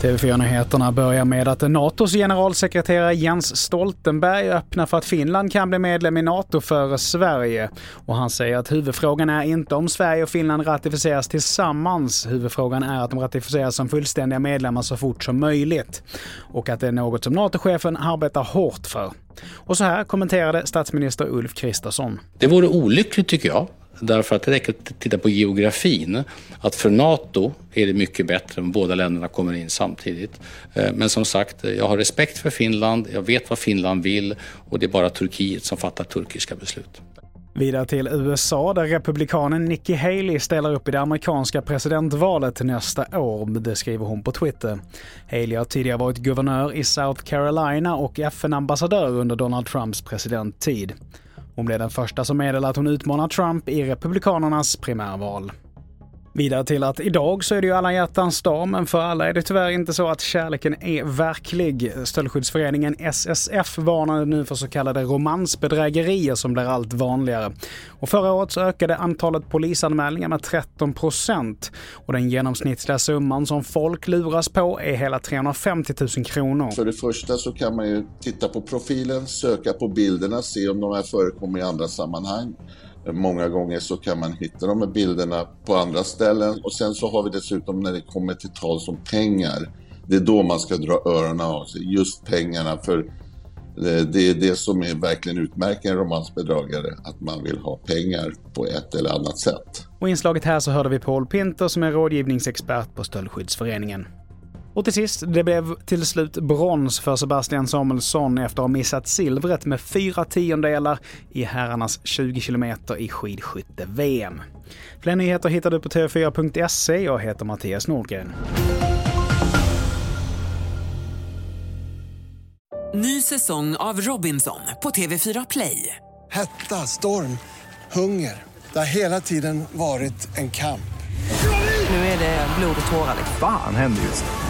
TV4-nyheterna börjar med att NATOs generalsekreterare Jens Stoltenberg öppnar för att Finland kan bli medlem i NATO före Sverige. Och han säger att huvudfrågan är inte om Sverige och Finland ratificeras tillsammans. Huvudfrågan är att de ratificeras som fullständiga medlemmar så fort som möjligt. Och att det är något som NATO-chefen arbetar hårt för. Och så här kommenterade statsminister Ulf Kristersson. Det vore olyckligt tycker jag Därför att det räcker att titta på geografin. Att för NATO är det mycket bättre om båda länderna kommer in samtidigt. Eh, men som sagt, eh, jag har respekt för Finland, jag vet vad Finland vill och det är bara Turkiet som fattar turkiska beslut. Vidare till USA där republikanen Nikki Haley ställer upp i det amerikanska presidentvalet nästa år. Det skriver hon på Twitter. Haley har tidigare varit guvernör i South Carolina och FN-ambassadör under Donald Trumps presidenttid. Hon blev den första som meddelade att hon utmanar Trump i Republikanernas primärval. Vidare till att idag så är det ju alla hjärtans dag, men för alla är det tyvärr inte så att kärleken är verklig. Stöldskyddsföreningen SSF varnade nu för så kallade romansbedrägerier som blir allt vanligare. Och förra året så ökade antalet polisanmälningar med 13 procent. Och den genomsnittliga summan som folk luras på är hela 350 000 kronor. För det första så kan man ju titta på profilen, söka på bilderna, se om de här förekommer i andra sammanhang. Många gånger så kan man hitta de här bilderna på andra ställen och sen så har vi dessutom när det kommer till tal som pengar. Det är då man ska dra öronen av sig, just pengarna för eh, det är det som är verkligen utmärker en romansbedragare, att man vill ha pengar på ett eller annat sätt. Och i inslaget här så hörde vi Paul Pinter som är rådgivningsexpert på Stöldskyddsföreningen. Och till sist, det blev till slut brons för Sebastian Samuelsson efter att ha missat silvret med fyra tiondelar i herrarnas 20 km i skidskytte-VM. Fler nyheter hittar du på tv4.se. Jag heter Mattias Nordgren. Ny säsong av Robinson på TV4 Play. Hetta, storm, hunger. Det har hela tiden varit en kamp. Nu är det blod och tårar. Fan händer just nu.